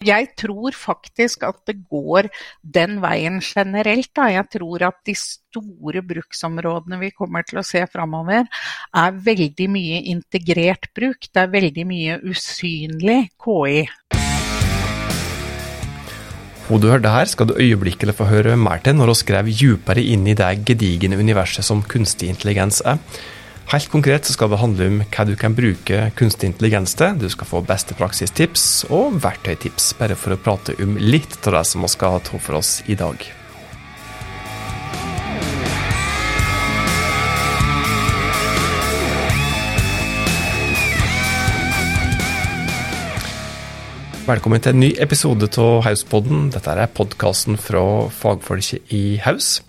Jeg tror faktisk at det går den veien generelt. Da. Jeg tror at de store bruksområdene vi kommer til å se framover, er veldig mye integrert bruk. Det er veldig mye usynlig KI. Og du hørte her, skal du øyeblikkelig få høre mer til når vi skrev dypere inn i det gedigne universet som kunstig intelligens er. Helt konkret så skal det handle om hva du kan bruke kunstig intelligens til. Du skal få beste praksistips og verktøytips, bare for å prate om litt av det som vi skal ta for oss i dag. Velkommen til en ny episode av Hauspodden. Dette er podkasten fra fagfolket i Haus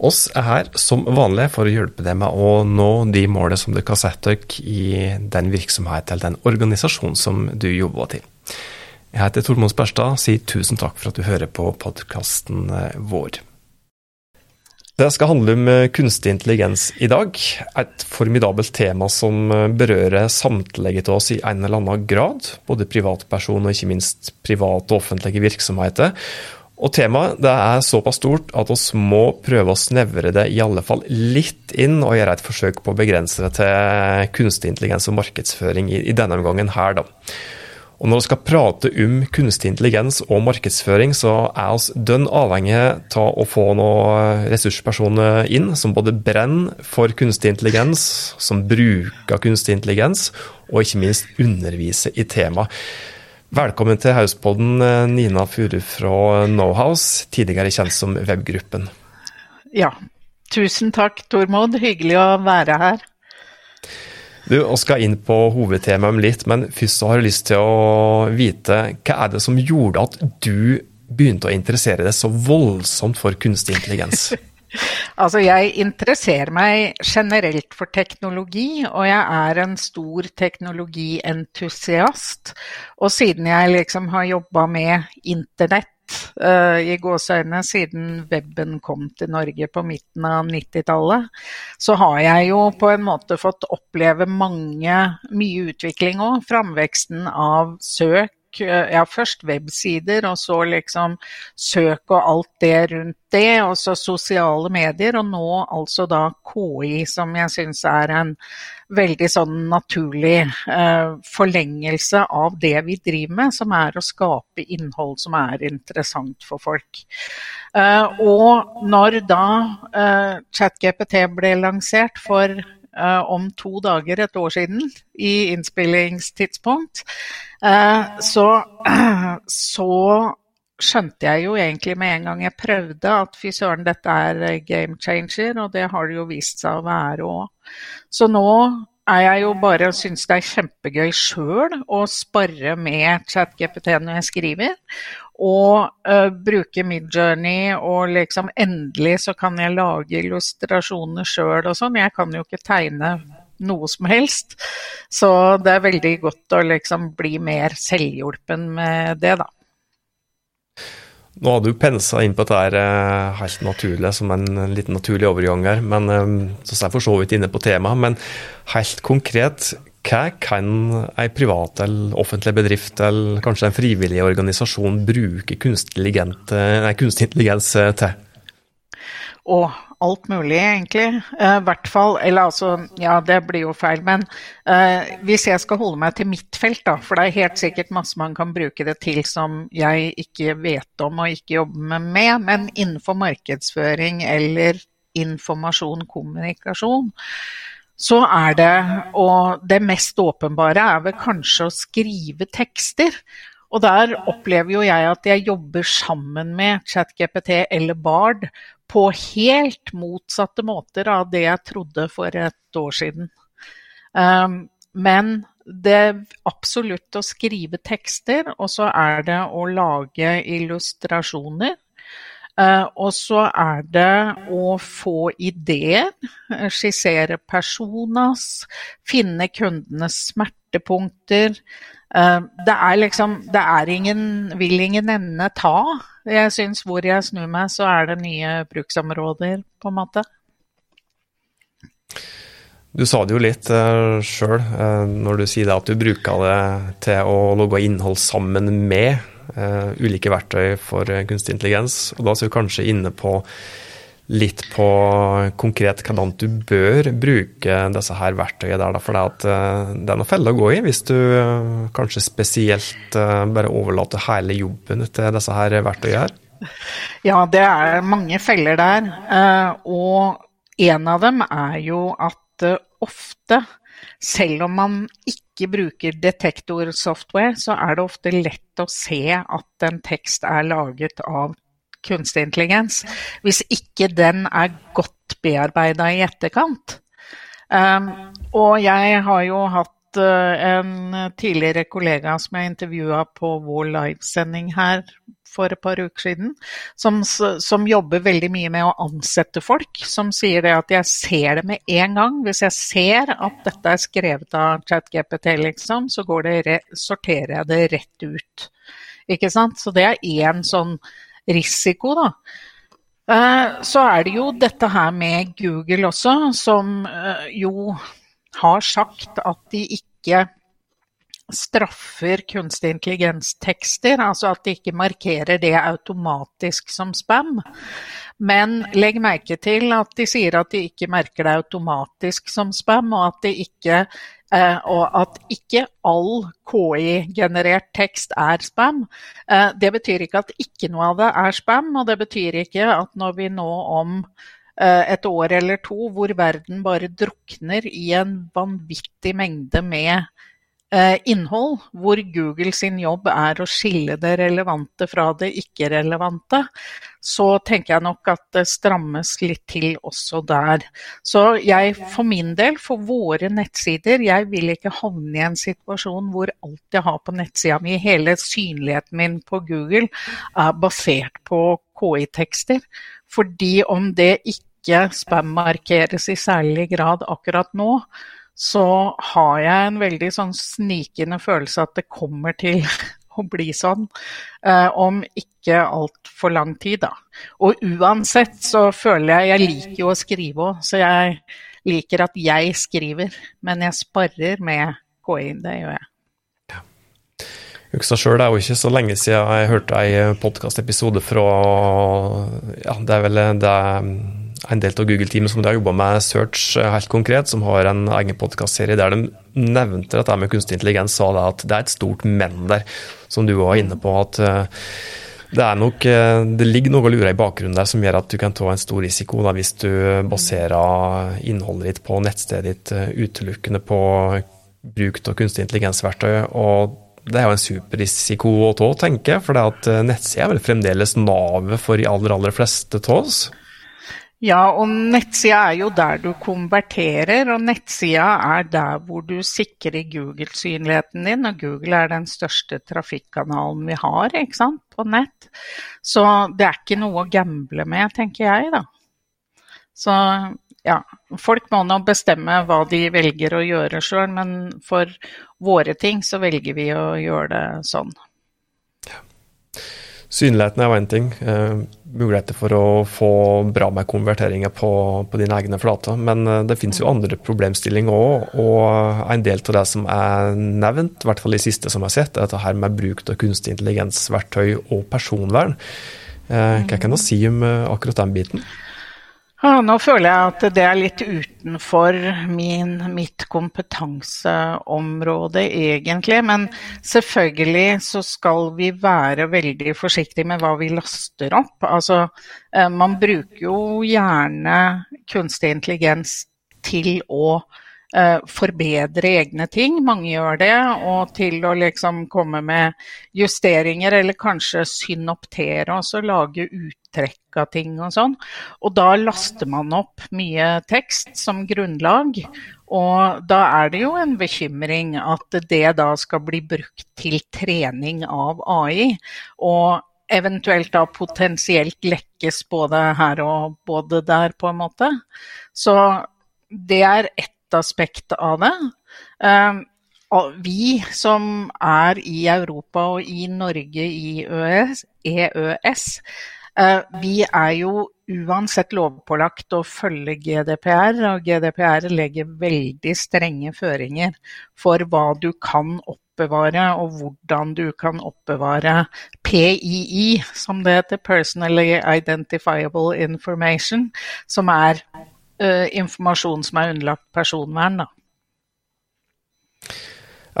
oss er her som vanlig for å hjelpe deg med å nå de målene som dere har satt dere i den virksomheten eller den organisasjonen som du jobber til. Jeg heter Tormod Sperstad, sier tusen takk for at du hører på podkasten eh, vår. Det skal handle om eh, kunstig intelligens i dag. Et formidabelt tema som eh, berører samtlige av oss i en eller annen grad. Både privatpersoner og ikke minst private og offentlige virksomheter. Og temaet det er såpass stort at vi må prøve å snevre det i alle fall litt inn, og gjøre et forsøk på å begrense det til kunstig intelligens og markedsføring i, i denne omgangen her, da. Og når vi skal prate om kunstig intelligens og markedsføring, så er vi dønn avhengige av å få noen ressurspersoner inn som både brenner for kunstig intelligens, som bruker kunstig intelligens, og ikke minst underviser i temaet. Velkommen til Hauspodden, eh, Nina Furu fra Knowhouse, tidligere kjent som Webgruppen. Ja, tusen takk Tormod, hyggelig å være her. Du, Vi skal inn på hovedtemaet om litt, men først så har jeg lyst til å vite hva er det som gjorde at du begynte å interessere deg så voldsomt for kunstig intelligens? Altså, jeg interesserer meg generelt for teknologi, og jeg er en stor teknologientusiast. Og siden jeg liksom har jobba med internett uh, i gåseøynene siden weben kom til Norge på midten av 90-tallet, så har jeg jo på en måte fått oppleve mange, mye utvikling òg. Framveksten av søk Eh, ja, først websider, og så liksom søk og alt det rundt det, og så sosiale medier, og nå altså da KI, som jeg syns er en veldig sånn naturlig eh, forlengelse av det vi driver med, som er å skape innhold som er interessant for folk. Eh, og når da eh, ChatGPT ble lansert for om to dager, et år siden, i innspillingstidspunkt, uh, så, så skjønte jeg jo egentlig med en gang jeg prøvde at fy søren, dette er game changer, og det har det jo vist seg å være òg. Så nå jeg jo bare og syns det er kjempegøy sjøl å spare med ChatGPT når jeg skriver og uh, bruke Midjourney, og liksom endelig så kan jeg lage illustrasjoner sjøl og sånn. Jeg kan jo ikke tegne noe som helst. Så det er veldig godt å liksom bli mer selvhjulpen med det, da. Nå har du pensa inn på dette her eh, helt naturlig, som en, en liten naturlig overgang her. men um, Så er jeg for så vidt inne på temaet. Men helt konkret, hva kan en privat eller offentlig bedrift eller kanskje en frivillig organisasjon bruke kunstig intelligens til? Og alt mulig, egentlig. I uh, hvert fall Eller altså, ja, det blir jo feil. Men uh, hvis jeg skal holde meg til mitt felt, da, for det er helt sikkert masse man kan bruke det til som jeg ikke vet om og ikke jobber med, men innenfor markedsføring eller informasjon, kommunikasjon, så er det, og det mest åpenbare er vel kanskje å skrive tekster. Og der opplever jo jeg at jeg jobber sammen med ChatGPT eller Bard på helt motsatte måter av det jeg trodde for et år siden. Um, men det er absolutt å skrive tekster, og så er det å lage illustrasjoner. Uh, og så er det å få ideer, skissere personas, finne kundenes smertepunkter. Uh, det er liksom Det er ingen Vil ingen ende ta. Jeg syns hvor jeg snur meg, så er det nye bruksområder, på en måte. Du sa det jo litt uh, sjøl, uh, når du sier at du bruker det til å logge innhold sammen med uh, ulike verktøy for kunstig intelligens. Og da er du kanskje inne på litt på konkret hvordan du bør bruke disse her verktøyene der. For det, det er noen feller å gå i hvis du uh, kanskje spesielt bare overlater hele jobben til disse her verktøyene her. Ja, det er mange feller der. og en av dem er jo at ofte selv om man ikke bruker detektorsoftware, så er det ofte lett å se at en tekst er laget av kunstig intelligens, hvis ikke den er godt bearbeida i etterkant. Um, og jeg har jo hatt uh, en tidligere kollega som jeg intervjua på vår livesending her for et par uker siden, som, som, jobber veldig mye med å ansette folk. Som sier det at jeg ser det med en gang. Hvis jeg ser at dette er skrevet av ChatGPT, liksom, så sorterer jeg det rett ut. Ikke sant? Så det er én sånn risiko, da. Eh, så er det jo dette her med Google også, som eh, jo har sagt at de ikke straffer kunstig intelligens-tekster, altså at de ikke markerer det automatisk som spam. Men legg merke til at de sier at de ikke merker det automatisk som spam, og at, de ikke, og at ikke all KI-generert tekst er spam. Eh, det betyr ikke at ikke noe av det er spam, og det betyr ikke at når vi nå om eh, et år eller to hvor verden bare drukner i en vanvittig mengde med Eh, innhold, hvor Google sin jobb er å skille det relevante fra det ikke-relevante, så tenker jeg nok at det strammes litt til også der. Så jeg for min del, for våre nettsider, jeg vil ikke havne i en situasjon hvor alt jeg har på nettsida mi, hele synligheten min på Google, er basert på KI-tekster. Fordi om det ikke spam-markeres i særlig grad akkurat nå, så har jeg en veldig sånn snikende følelse at det kommer til å bli sånn eh, om ikke altfor lang tid, da. Og uansett så føler jeg Jeg liker jo å skrive òg, så jeg liker at jeg skriver. Men jeg sparrer med KI, det gjør jeg. Ja. Husker sjøl, det er jo ikke så lenge siden jeg hørte ei podkastepisode fra Ja, det er vel det en del av Google-teamet som har jobba med search eh, helt konkret, som har en egen podkastserie der de nevnte dette med kunstig intelligens, sa det at det er et stort men der, som du var inne på. at eh, det, nok, eh, det ligger noe å lure i bakgrunnen der som gjør at du kan ta en stor risiko da, hvis du baserer innholdet ditt på nettstedet ditt utelukkende på bruk av kunstig intelligensverktøy. og det er jo en superrisiko å ta, tenker jeg, for det at nettsida er vel fremdeles navet for de aller, aller fleste av oss. Ja, og nettsida er jo der du konverterer, og nettsida er der hvor du sikrer Google-synligheten din. Og Google er den største trafikkanalen vi har ikke sant, på nett. Så det er ikke noe å gamble med, tenker jeg, da. Så ja, folk må nå bestemme hva de velger å gjøre sjøl, men for våre ting så velger vi å gjøre det sånn. Synligheten er jo én ting. Uh, muligheter for å få bra med konverteringer på, på dine egne flater. Men uh, det finnes jo andre problemstillinger òg. Og en del av det som er nevnt, i hvert fall i siste som jeg har sett, er dette her med bruk av kunstig intelligensverktøy og personvern. Uh, hva kan du si om akkurat den biten? Ja, nå føler jeg at det er litt utenfor min, mitt kompetanseområde, egentlig. Men selvfølgelig så skal vi være veldig forsiktige med hva vi laster opp. Altså, eh, man bruker jo gjerne kunstig intelligens til å forbedre egne ting. Mange gjør det. Og til å liksom komme med justeringer, eller kanskje synoptere og lage uttrekk av ting og sånn. Og da laster man opp mye tekst som grunnlag. Og da er det jo en bekymring at det da skal bli brukt til trening av AI. Og eventuelt da potensielt lekkes både her og både der, på en måte. Så det er ett aspekt av det. Ehm, vi som er i Europa og i Norge i EØS, EØS eh, vi er jo uansett lovpålagt å følge GDPR, og GDPR legger veldig strenge føringer for hva du kan oppbevare, og hvordan du kan oppbevare PII, som det heter, Personally Identifiable Information, som er informasjon som er underlagt personvern. da.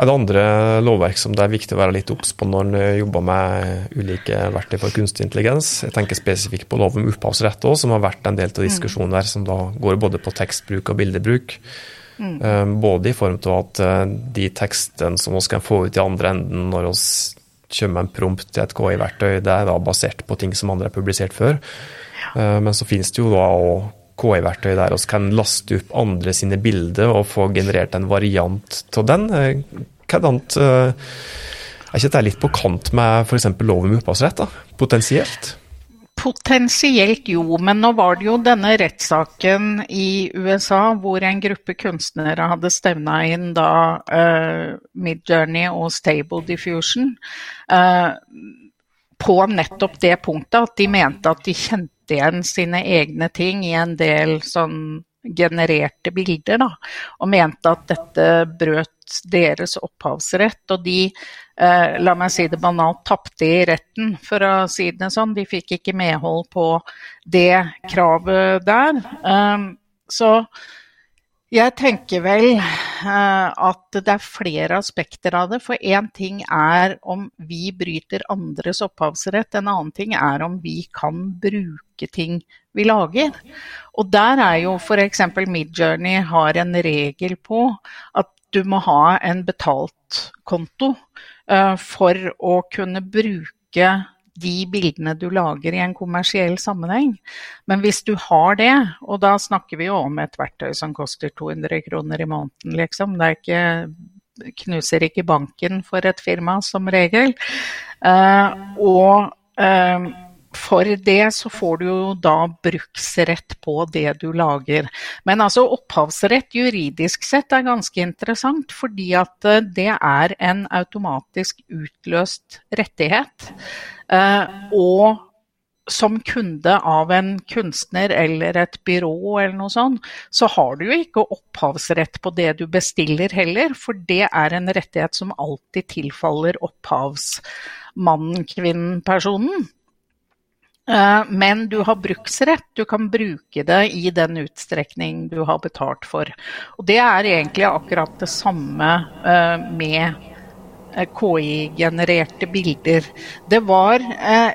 Er det andre lovverk som det er viktig å være litt obs på når en jobber med ulike verktøy for kunstig intelligens? Jeg tenker spesifikt på lov om opphavsrett òg, som har vært en del av diskusjonen der, som da går både på tekstbruk og bildebruk. Mm. Eh, både i form av at eh, de tekstene som vi kan få ut i andre enden når vi kommer med en prompt til et KI-verktøy, det er da basert på ting som andre har publisert før. Eh, men så finnes det jo da òg KI-verktøy der vi kan laste opp andre sine bilder og få generert en variant av den. Hvordan eh, Er ikke dette litt på kant med f.eks. lov om opphavsrett, potensielt? Potensielt jo, men nå var det jo denne rettssaken i USA hvor en gruppe kunstnere hadde stevna inn da uh, Midjourney og Stable Diffusion uh, på nettopp det punktet at de mente at de kjente igjen sine egne ting i en del sånn genererte bilder, da, og mente at dette brøt deres opphavsrett. Og de, eh, la meg si det banalt, tapte i retten, for å si det sånn. De fikk ikke medhold på det kravet der. Um, så jeg tenker vel uh, at det er flere aspekter av det. For én ting er om vi bryter andres opphavsrett, en annen ting er om vi kan bruke ting vi lager. Og der er jo f.eks. Midjourney har en regel på at du må ha en betalt konto uh, for å kunne bruke de bildene du lager i en kommersiell sammenheng. Men hvis du har det, og da snakker vi jo om et verktøy som koster 200 kroner i måneden, liksom. Det er ikke, knuser ikke banken for et firma som regel. Uh, og uh, for det så får du jo da bruksrett på det du lager. Men altså opphavsrett juridisk sett er ganske interessant, fordi at eh, det er en automatisk utløst rettighet. Eh, og som kunde av en kunstner eller et byrå eller noe sånt, så har du jo ikke opphavsrett på det du bestiller heller, for det er en rettighet som alltid tilfaller opphavsmannen, kvinnen, personen. Eh, men du har bruksrett, du kan bruke det i den utstrekning du har betalt for. Og Det er egentlig akkurat det samme eh, med Eh, KI-genererte bilder. Det var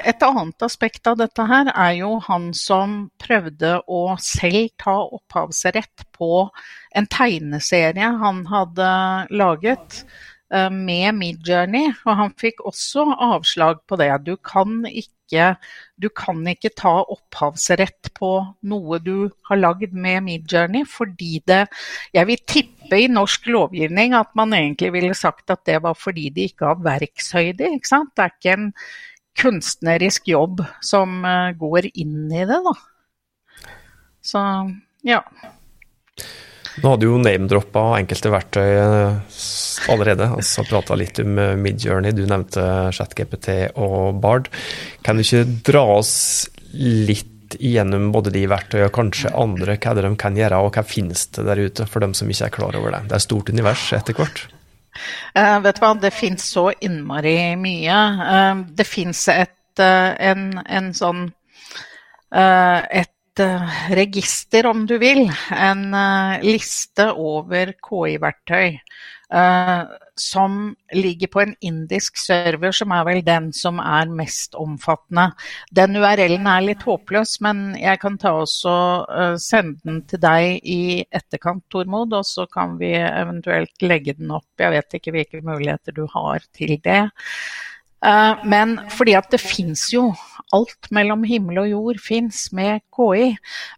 Et annet aspekt av dette her er jo han som prøvde å selv ta opphavsrett på en tegneserie han hadde laget med Midjourney, og han fikk også avslag på det. Du kan ikke ikke Du kan ikke ta opphavsrett på noe du har lagd med Midjourney, fordi det Jeg vil tippe i norsk lovgivning at man egentlig ville sagt at det var fordi de ikke har verkshøyde. ikke sant? Det er ikke en kunstnerisk jobb som eh, går inn i det, da. Så ja. Nå hadde jo name-droppa enkelte verktøy eh, allerede. altså Prata litt om eh, Midjourney, du nevnte ChatGPT og Bard. Kan du ikke dra oss litt igjennom både de verktøyene og kanskje andre, hva de kan gjøre, og hva finnes det der ute for dem som ikke er klar over det? Det er et stort univers etter hvert. Uh, vet du hva, det finnes så innmari mye. Uh, det finnes et, uh, en, en, sånn et Eh, register, om du vil. En eh, liste over KI-verktøy. Uh, som ligger på en indisk server, som er vel den som er mest omfattende. Den URL-en er litt håpløs, men jeg kan ta også sende den til deg i etterkant, Tormod, og så kan vi eventuelt legge den opp. Jeg vet ikke hvilke muligheter du har til det. Uh, men fordi at det fins jo alt mellom himmel og jord fins med KI.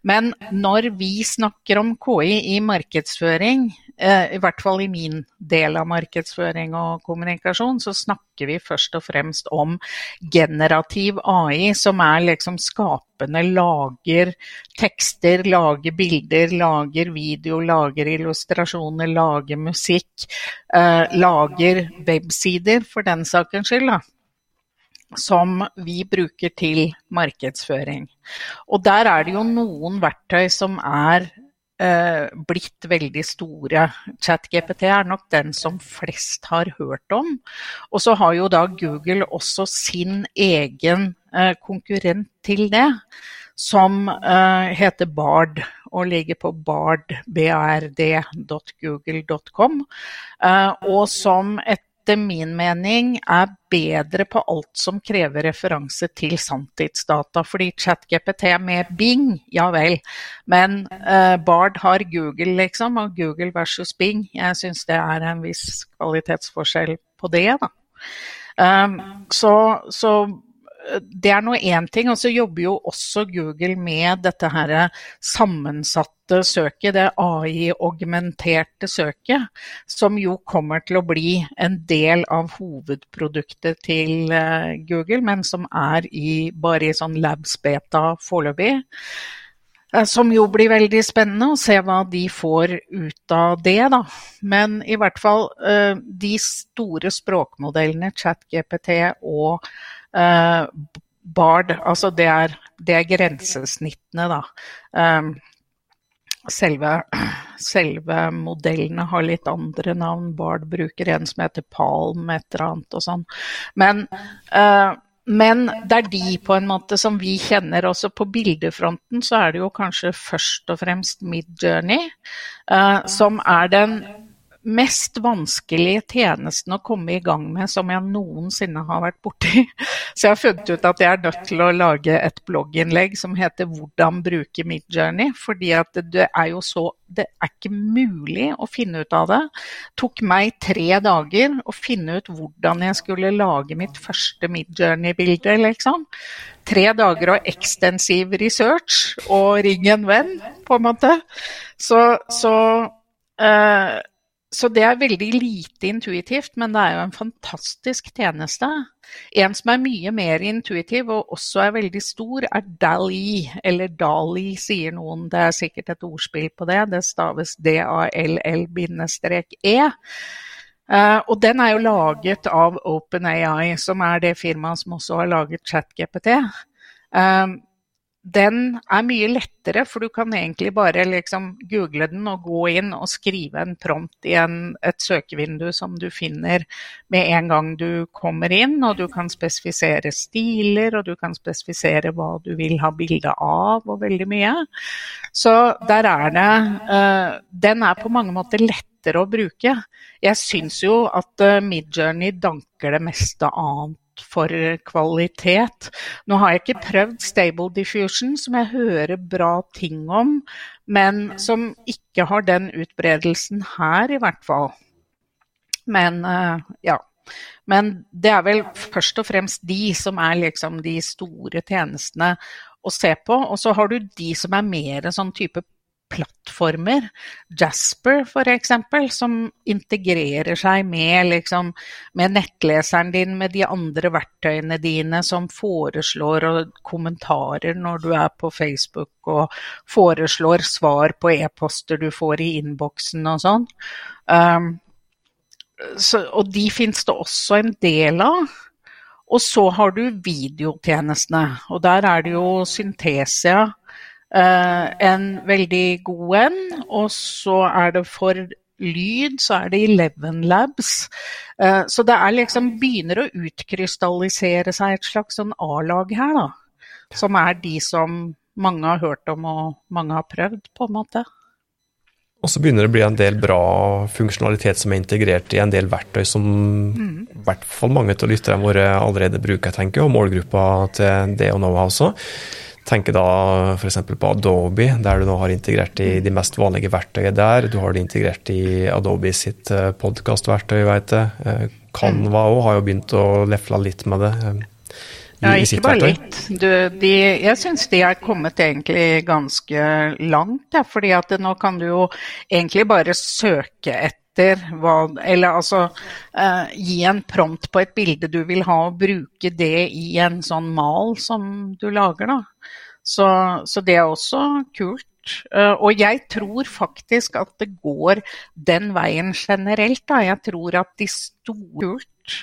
Men når vi snakker om KI i markedsføring, eh, i hvert fall i min del av markedsføring og kommunikasjon, så snakker vi først og fremst om generativ AI, som er liksom skapende, lager tekster, lager bilder, lager video, lager illustrasjoner, lager musikk, eh, lager websider, for den sakens skyld. da som vi bruker til markedsføring. Og der er det jo noen verktøy som er eh, blitt veldig store. ChatGPT er nok den som flest har hørt om. Og så har jo da Google også sin egen eh, konkurrent til det, som eh, heter Bard og ligger på bard.google.com, eh, og som et etter min mening er bedre på alt som krever referanse til sanntidsdata. Fordi ChatGPT med Bing, ja vel, men eh, Bard har Google, liksom, og Google versus Bing. Jeg syns det er en viss kvalitetsforskjell på det, da. Um, så, så det er nå én ting. Og så jobber jo også Google med dette her sammensatte søket, det AI-augmenterte søket, som jo kommer til å bli en del av hovedproduktet til eh, Google, men som er i, bare i sånn labs-beta foreløpig. Eh, som jo blir veldig spennende å se hva de får ut av det, da. Men i hvert fall eh, de store språkmodellene, ChatGPT og Bard, altså det er, det er grensesnittene, da. Um, selve, selve, modellene har litt andre navn. Bard bruker en som heter Palm, et eller annet og sånn. Men, uh, men det er de på en måte som vi kjenner. Også på bildefronten så er det jo kanskje først og fremst Midjourney, uh, som er den mest vanskelige tjenesten å komme i gang med som jeg noensinne har vært borti. Så jeg har funnet ut at jeg er nødt til å lage et blogginnlegg som heter 'Hvordan bruke Midjourney'. Fordi det er jo så Det er ikke mulig å finne ut av det. Det tok meg tre dager å finne ut hvordan jeg skulle lage mitt første Midjourney-bilde, liksom. Tre dager og ekstensiv research og ring en venn, på en måte. Så, så uh, så det er veldig lite intuitivt, men det er jo en fantastisk tjeneste. En som er mye mer intuitiv og også er veldig stor, er Dali, eller Dali, sier noen. Det er sikkert et ordspill på det. Det staves D-A-L-L-E. Uh, og den er jo laget av OpenAI, som er det firmaet som også har laget ChatGPT. Uh, den er mye lettere, for du kan egentlig bare liksom google den og gå inn og skrive en prompt i en, et søkevindu som du finner med en gang du kommer inn. Og du kan spesifisere stiler, og du kan spesifisere hva du vil ha bilde av, og veldig mye. Så der er det uh, Den er på mange måter lettere å bruke. Jeg syns jo at uh, Midjourney danker det meste annet for kvalitet. Nå har jeg ikke prøvd Stable Diffusion, som jeg hører bra ting om, men som ikke har den utbredelsen her, i hvert fall. Men uh, ja. Men det er vel først og fremst de som er liksom de store tjenestene å se på. Og så har du de som er mer sånn type plattformer. Jasper f.eks., som integrerer seg med, liksom, med, nettleseren din, med de andre verktøyene dine, som foreslår kommentarer når du er på Facebook, og foreslår svar på e-poster du får i innboksen og sånn. Um, så, og de finnes det også en del av. Og så har du videotjenestene, og der er det jo Syntesia en veldig god en. Og så er det for lyd, så er det Eleven Labs. Uh, så det er liksom begynner å utkrystallisere seg et slags sånn A-lag her, da. Som er de som mange har hørt om og mange har prøvd, på en måte. Og så begynner det å bli en del bra funksjonalitet som er integrert i en del verktøy som mm. i hvert fall mange av lytterne våre allerede bruker, tenker og målgruppa til det og nå også tenker da f.eks. på Adobe, der du nå har integrert i de mest vanlige verktøyene der. Du har det integrert i Adobe sitt eh, podkastverktøy, veit jeg. Eh, Canva òg har jo begynt å lefle litt med det. Eh, ja, ikke bare litt. Du, de, jeg syns de er kommet egentlig ganske langt. Ja, fordi at nå kan du jo egentlig bare søke etter hva Eller altså eh, gi en prompt på et bilde du vil ha, og bruke det i en sånn mal som du lager, da. Så, så det er også kult. Uh, og jeg tror faktisk at det går den veien generelt. Da. Jeg tror at de store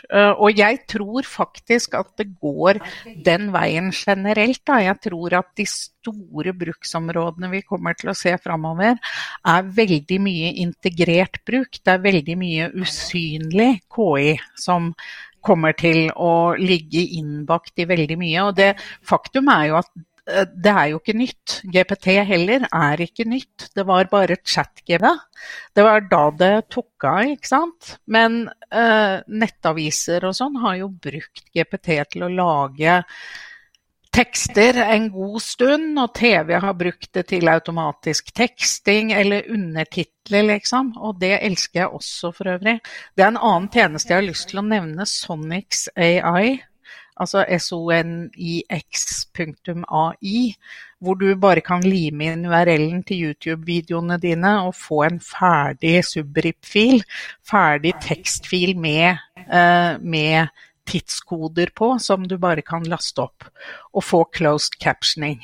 Uh, og jeg tror faktisk at det går den veien generelt. Da. Jeg tror at de store bruksområdene vi kommer til å se framover, er veldig mye integrert bruk. Det er veldig mye usynlig KI som kommer til å ligge innbakt i veldig mye. Og det faktum er jo at Eh, det er jo ikke nytt. GPT heller er ikke nytt. Det var bare chat-GP. Det var da det tok av, ikke sant. Men uh, nettaviser og sånn har jo brukt GPT til å lage tekster en god stund, og TV har brukt det til automatisk teksting eller undertitler, liksom. Og det elsker jeg også for øvrig. Det er en annen tjeneste jeg har lyst til å nevne, Sonics AI altså sonix.ai, hvor du bare kan lime inn URL-en til YouTube-videoene dine og få en ferdig subrip-fil, ferdig tekstfil med, uh, med tidskoder på, som du bare kan laste opp, og få closed captioning.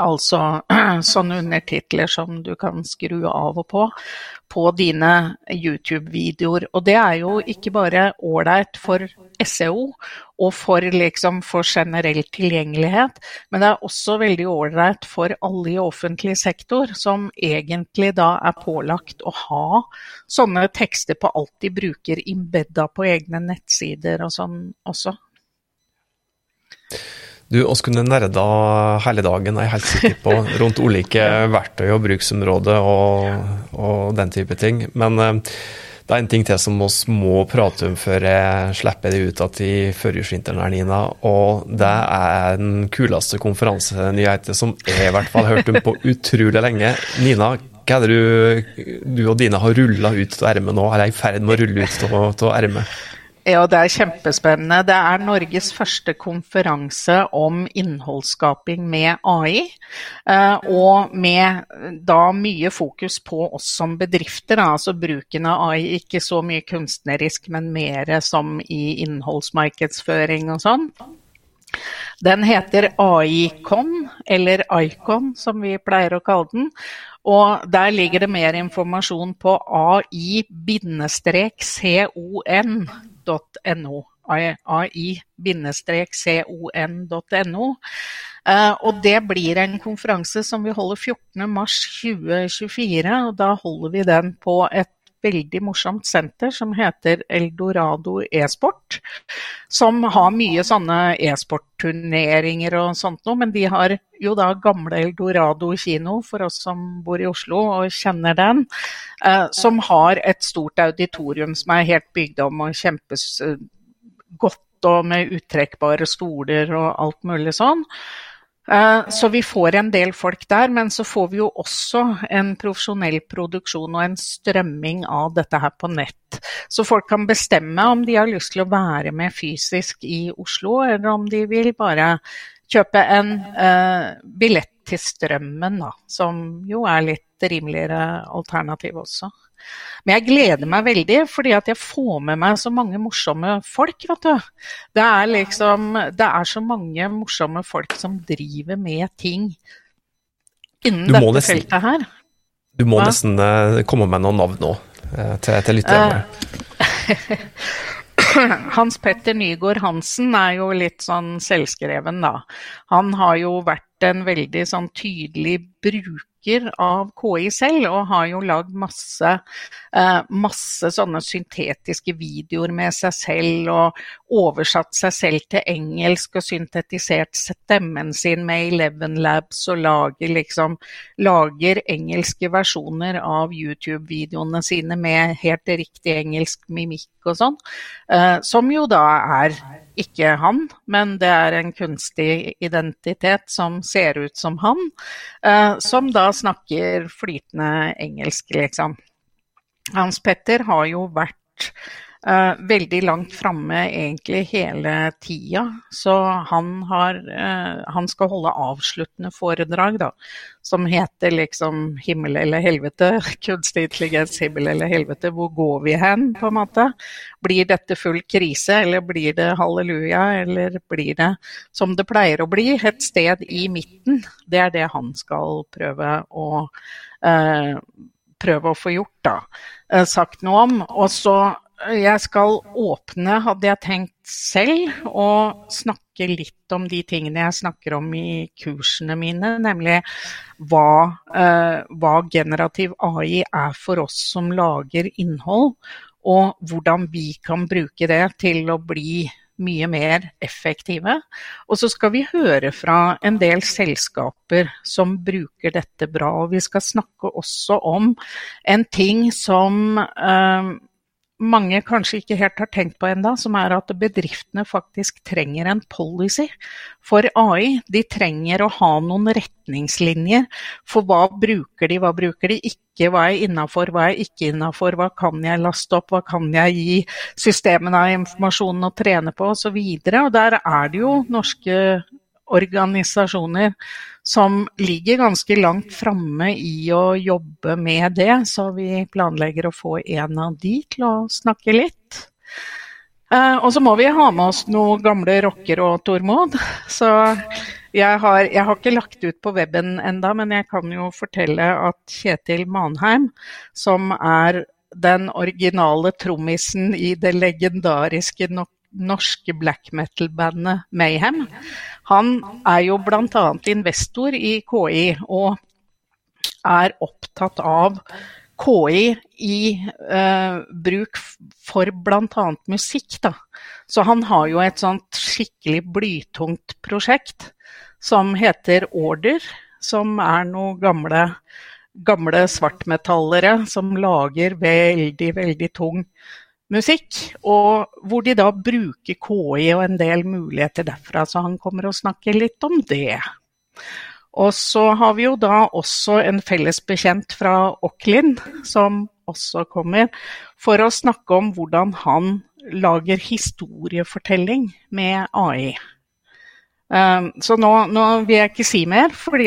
Altså sånne undertitler som du kan skru av og på på dine YouTube-videoer. Og det er jo ikke bare ålreit for SEO og for, liksom, for generell tilgjengelighet, men det er også veldig ålreit for alle i offentlig sektor, som egentlig da er pålagt å ha sånne tekster på alt de bruker imbedda på egne nettsider og sånn også. Du, oss kunne nerda hele dagen, er jeg helt sikker på, rundt ulike verktøy og bruksområder og, og, den type ting. Men uh, det er en ting til som vi må prate om før jeg slipper det ut at i førjulsvinteren Nina. Og det er den kuleste konferansenyheten som jeg i hvert fall har hørt om på utrolig lenge. Nina, hva er det du, du og Dine har rulla ut av ermet nå, eller er i ferd med å rulle ut av ermet? Ja, det er kjempespennende. Det er Norges første konferanse om innholdsskaping med AI. Eh, og med da mye fokus på oss som bedrifter, altså bruken av AI. Ikke så mye kunstnerisk, men mer som i innholdsmarkedsføring og sånn. Den heter AICON, eller ICON som vi pleier å kalle den. Og der ligger det mer informasjon på AI-con ai-con.no. ai-con.no. Uh, og det blir en konferanse som vi holder 14.3.2024. og Da holder vi den på et veldig morsomt senter som heter Eldorado e-sport. Som har mye sånne e-sportturneringer og sånt noe, men de har jo da gamle Eldorado kino, for oss som bor i Oslo og kjenner den. Eh, som har et stort auditorium som er helt bygd om og kjempes eh, godt og med uttrekkbare stoler og alt mulig sånn. Eh, så vi får en del folk der, men så får vi jo også en profesjonell produksjon og en strømming av dette her på nett. Så folk kan bestemme om de har lyst til å være med fysisk i Oslo, eller om de vil bare kjøpe en uh, billett til Strømmen, da, som jo er litt rimeligere alternativ også. Men jeg gleder meg veldig, fordi at jeg får med meg så mange morsomme folk, vet du. Det er liksom Det er så mange morsomme folk som driver med ting innen dette nesten, feltet her. Du må Hva? nesten uh, komme med noen navn nå, uh, til, til lytterne. Uh, Hans Petter Nygaard Hansen er jo litt sånn selvskreven, da. Han har jo vært en veldig sånn tydelig bruker bruker av KI selv, og har jo lagd masse, eh, masse sånne syntetiske videoer med seg selv, og oversatt seg selv til engelsk og syntetisert stemmen sin med Eleven Labs, og lager liksom lager engelske versjoner av YouTube-videoene sine med helt riktig engelsk mimikk og sånn, eh, som jo da er ikke han, men det er en kunstig identitet som ser ut som han, uh, som da snakker flytende engelsk, liksom. Hans Petter har jo vært Uh, veldig langt framme egentlig hele tida. Så han, har, eh, han skal holde avsluttende foredrag, da. Som heter liksom 'Himmel eller helvete'. Kunstig intelligens, himmel eller helvete. Hvor går vi hen, på en måte? Blir dette full krise, eller blir det halleluja? Eller blir det som det pleier å bli, et sted i midten? Det er det han skal prøve å, eh, prøve å få gjort, da. sagt noe om. Og så jeg skal åpne, hadde jeg tenkt selv, og snakke litt om de tingene jeg snakker om i kursene mine, nemlig hva, eh, hva generativ AI er for oss som lager innhold, og hvordan vi kan bruke det til å bli mye mer effektive. Og så skal vi høre fra en del selskaper som bruker dette bra. Og vi skal snakke også om en ting som eh, mange kanskje ikke helt har tenkt på enda, som er at bedriftene faktisk trenger en policy for AI. De trenger å ha noen retningslinjer for hva bruker de, hva bruker de ikke, hva er innafor, hva er ikke innafor, hva kan jeg laste opp, hva kan jeg gi systemene av informasjonen å trene på osv. Der er det jo norske organisasjoner som ligger ganske langt framme i å jobbe med det, så vi planlegger å få en av de til å snakke litt. Eh, og så må vi ha med oss noen gamle rocker og Tormod. Så jeg har, jeg har, ikke lagt ut på weben enda, men jeg kan jo fortelle at Kjetil Manheim, som er den originale trommisen i det legendariske norske black metal-bandet Mayhem, han er jo bl.a. investor i KI og er opptatt av KI i eh, bruk for bl.a. musikk. Da. Så han har jo et sånt skikkelig blytungt prosjekt som heter Order, som er noen gamle, gamle svartmetallere som lager veldig, veldig tung musikk, og hvor de da bruker KI og en del muligheter derfra. Så han kommer og snakker litt om det. Og så har vi jo da også en felles bekjent fra Auckland som også kommer, for å snakke om hvordan han lager historiefortelling med AI. Um, så nå, nå, vil jeg ikke si mer, fordi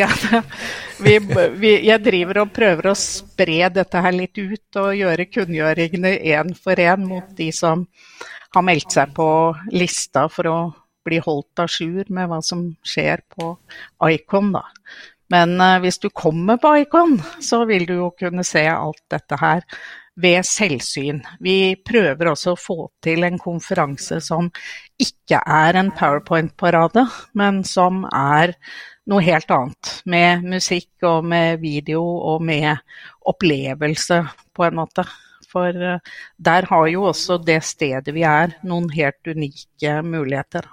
vi, vi, jeg driver og prøver å spre dette her litt ut og gjøre kunngjøringene én for én mot de som har meldt seg på lista for å bli holdt à jour med hva som skjer på Icon. Da. Men uh, hvis du kommer på Icon, så vil du jo kunne se alt dette her ved selvsyn. Vi prøver også å få til en konferanse som ikke er en powerpoint-parade, men som er noe helt annet. Med musikk og med video og med opplevelse, på en måte. For eh, der har jo også det stedet vi er, noen helt unike muligheter.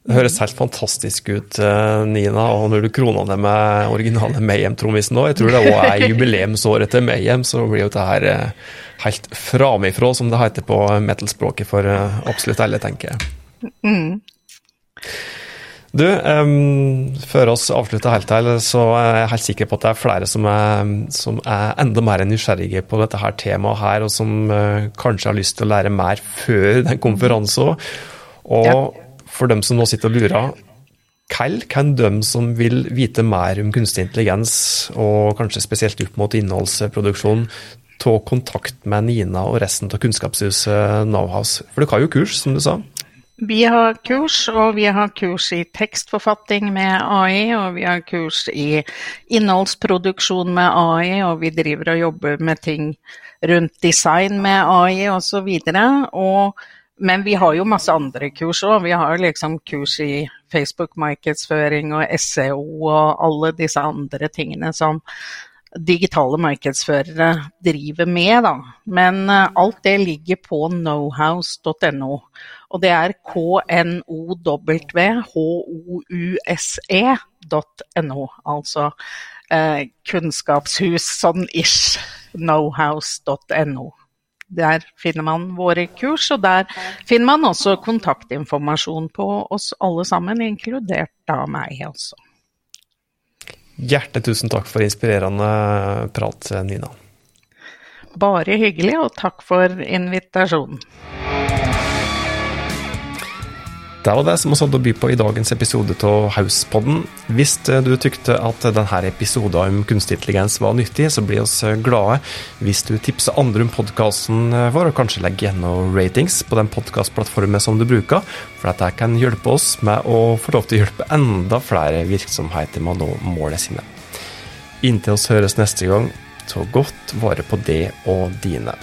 Det høres helt fantastisk ut, eh, Nina. Og når du kroner det med originale Mayhem-trommisen nå, jeg tror det òg er jubileumsåret til Mayhem, så blir jo dette her eh, helt framifrå, som det heter på metal-språket for eh, absolutt alle, tenker jeg. Mm. Du, um, før oss avslutter helt her, så er jeg helt sikker på at det er flere som er, som er enda mer nysgjerrige på dette her temaet her, og som uh, kanskje har lyst til å lære mer før den konferansen. Og ja for dem som nå sitter og lurer, hvem kan de som vil vite mer om kunstig intelligens, og kanskje spesielt opp mot innholdsproduksjon, ta kontakt med Nina og resten av Kunnskapshuset Nowhouse? For dere har jo kurs, som du sa? Vi har kurs, og vi har kurs i tekstforfatting med AI, og vi har kurs i innholdsproduksjon med AI, og vi driver og jobber med ting rundt design med AI osv. Og, så men vi har jo masse andre kurs òg. Vi har liksom kurs i Facebook-markedsføring og SEO og alle disse andre tingene som digitale markedsførere driver med. Da. Men eh, alt det ligger på knowhouse.no. Og det er knowhouse.no, altså eh, kunnskapshus sånn ish. Knowhouse.no. Der finner man våre kurs, og der finner man også kontaktinformasjon på oss alle sammen, inkludert da meg også. Hjertelig tusen takk for inspirerende prat, Nina. Bare hyggelig, og takk for invitasjonen. Det var det som vi hadde å by på i dagens episode av Hauspodden. Hvis eh, du tykte at denne episoden om kunstig intelligens var nyttig, så blir vi eh, glade hvis du tipser andre om podkasten vår, og kanskje legger igjen noen ratings på den podkastplattformen som du bruker, for dette kan hjelpe oss med å få lov til å hjelpe enda flere virksomheter med å nå målet sine. Inntil oss høres neste gang, ta godt vare på det og dine.